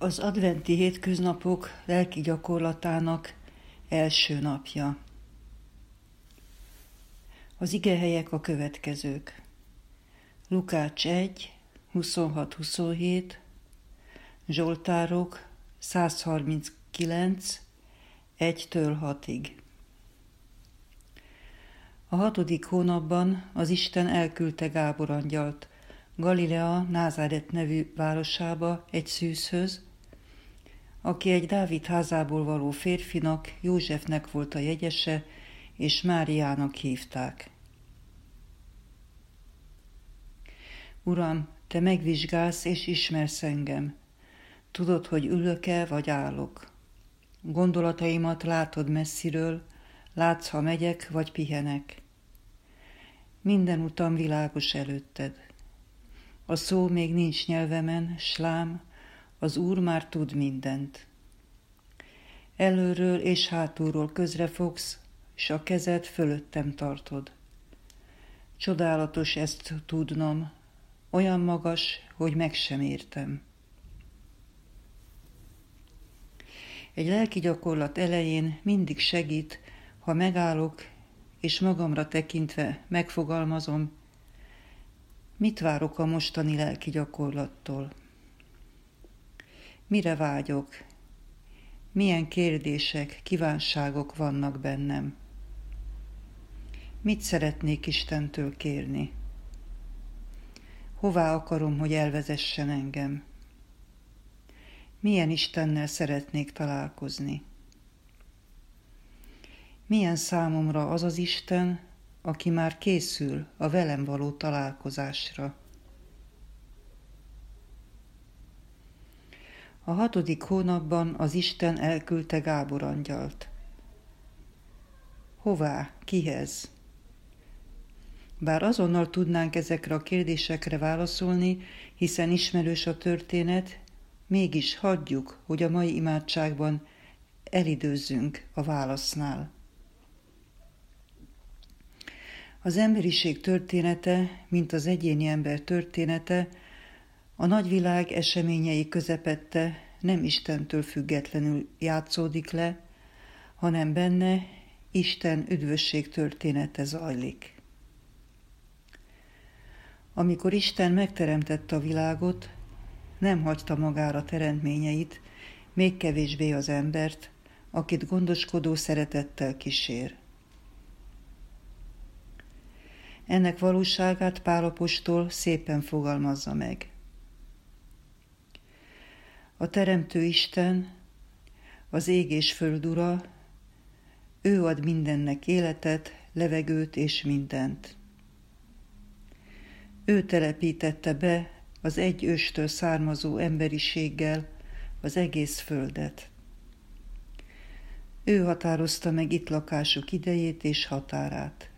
Az adventi hétköznapok lelki gyakorlatának első napja. Az igehelyek a következők. Lukács 1, 26-27, Zsoltárok 139, 1-től 6-ig. A hatodik hónapban az Isten elküldte Gábor angyalt, Galilea Názáret nevű városába egy szűzhöz, aki egy Dávid házából való férfinak, Józsefnek volt a jegyese, és Máriának hívták. Uram, te megvizsgálsz és ismersz engem. Tudod, hogy ülök-e vagy állok. Gondolataimat látod messziről, látsz, ha megyek vagy pihenek. Minden utam világos előtted. A szó még nincs nyelvemen, slám, az Úr már tud mindent. Előről és hátulról közrefogsz, s a kezed fölöttem tartod. Csodálatos ezt tudnom, olyan magas, hogy meg sem értem. Egy lelki gyakorlat elején mindig segít, ha megállok, és magamra tekintve megfogalmazom, mit várok a mostani lelki gyakorlattól. Mire vágyok? Milyen kérdések, kívánságok vannak bennem? Mit szeretnék Istentől kérni? Hová akarom, hogy elvezessen engem? Milyen Istennel szeretnék találkozni? Milyen számomra az az Isten, aki már készül a velem való találkozásra? A hatodik hónapban az Isten elküldte Gábor angyalt. Hová? Kihez? Bár azonnal tudnánk ezekre a kérdésekre válaszolni, hiszen ismerős a történet, mégis hagyjuk, hogy a mai imádságban elidőzzünk a válasznál. Az emberiség története, mint az egyéni ember története, a nagyvilág eseményei közepette nem Istentől függetlenül játszódik le, hanem benne Isten üdvösség története zajlik. Amikor Isten megteremtette a világot, nem hagyta magára teremtményeit, még kevésbé az embert, akit gondoskodó szeretettel kísér. Ennek valóságát Pálapostól szépen fogalmazza meg. A Teremtő Isten, az ég és föld ura, ő ad mindennek életet, levegőt és mindent. Ő telepítette be az egy őstől származó emberiséggel az egész földet. Ő határozta meg itt lakásuk idejét és határát.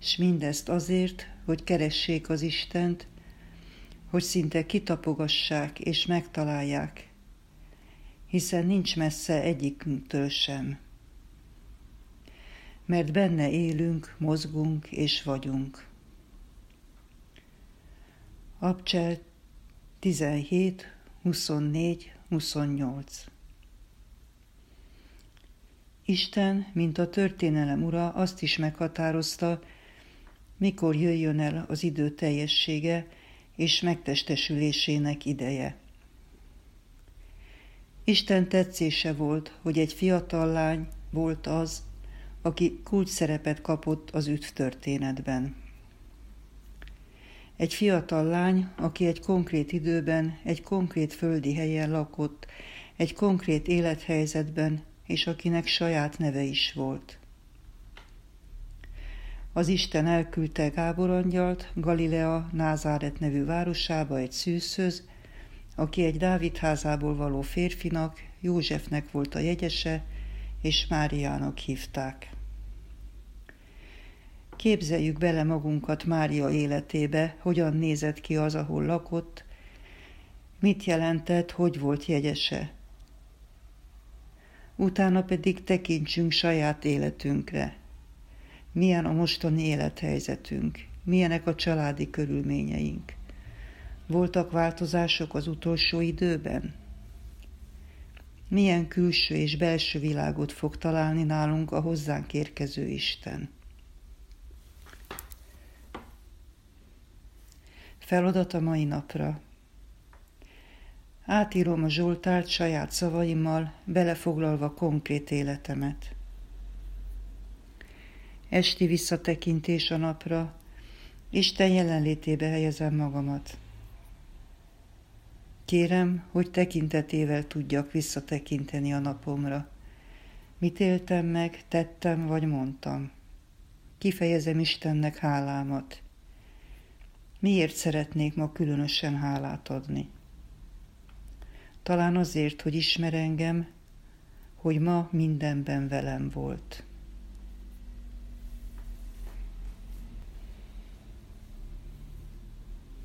És mindezt azért, hogy keressék az Istent, hogy szinte kitapogassák és megtalálják, hiszen nincs messze egyikünktől sem. Mert benne élünk, mozgunk és vagyunk. Abcsel 17, 24, 28 Isten, mint a történelem ura, azt is meghatározta, mikor jöjjön el az idő teljessége és megtestesülésének ideje. Isten tetszése volt, hogy egy fiatal lány volt az, aki kulcs szerepet kapott az üt történetben. Egy fiatal lány, aki egy konkrét időben, egy konkrét földi helyen lakott, egy konkrét élethelyzetben, és akinek saját neve is volt. Az Isten elküldte Gábor angyalt Galilea Názáret nevű városába egy szűzhöz, aki egy Dávid házából való férfinak, Józsefnek volt a jegyese, és Máriának hívták. Képzeljük bele magunkat Mária életébe, hogyan nézett ki az, ahol lakott, mit jelentett, hogy volt jegyese. Utána pedig tekintsünk saját életünkre. Milyen a mostani élethelyzetünk, milyenek a családi körülményeink. Voltak változások az utolsó időben? Milyen külső és belső világot fog találni nálunk a hozzánk érkező Isten? Feladat a mai napra. Átírom a Zsoltárt saját szavaimmal, belefoglalva konkrét életemet. Esti visszatekintés a napra, Isten jelenlétébe helyezem magamat. Kérem, hogy tekintetével tudjak visszatekinteni a napomra. Mit éltem meg, tettem vagy mondtam. Kifejezem Istennek hálámat. Miért szeretnék ma különösen hálát adni? Talán azért, hogy ismer engem, hogy ma mindenben velem volt.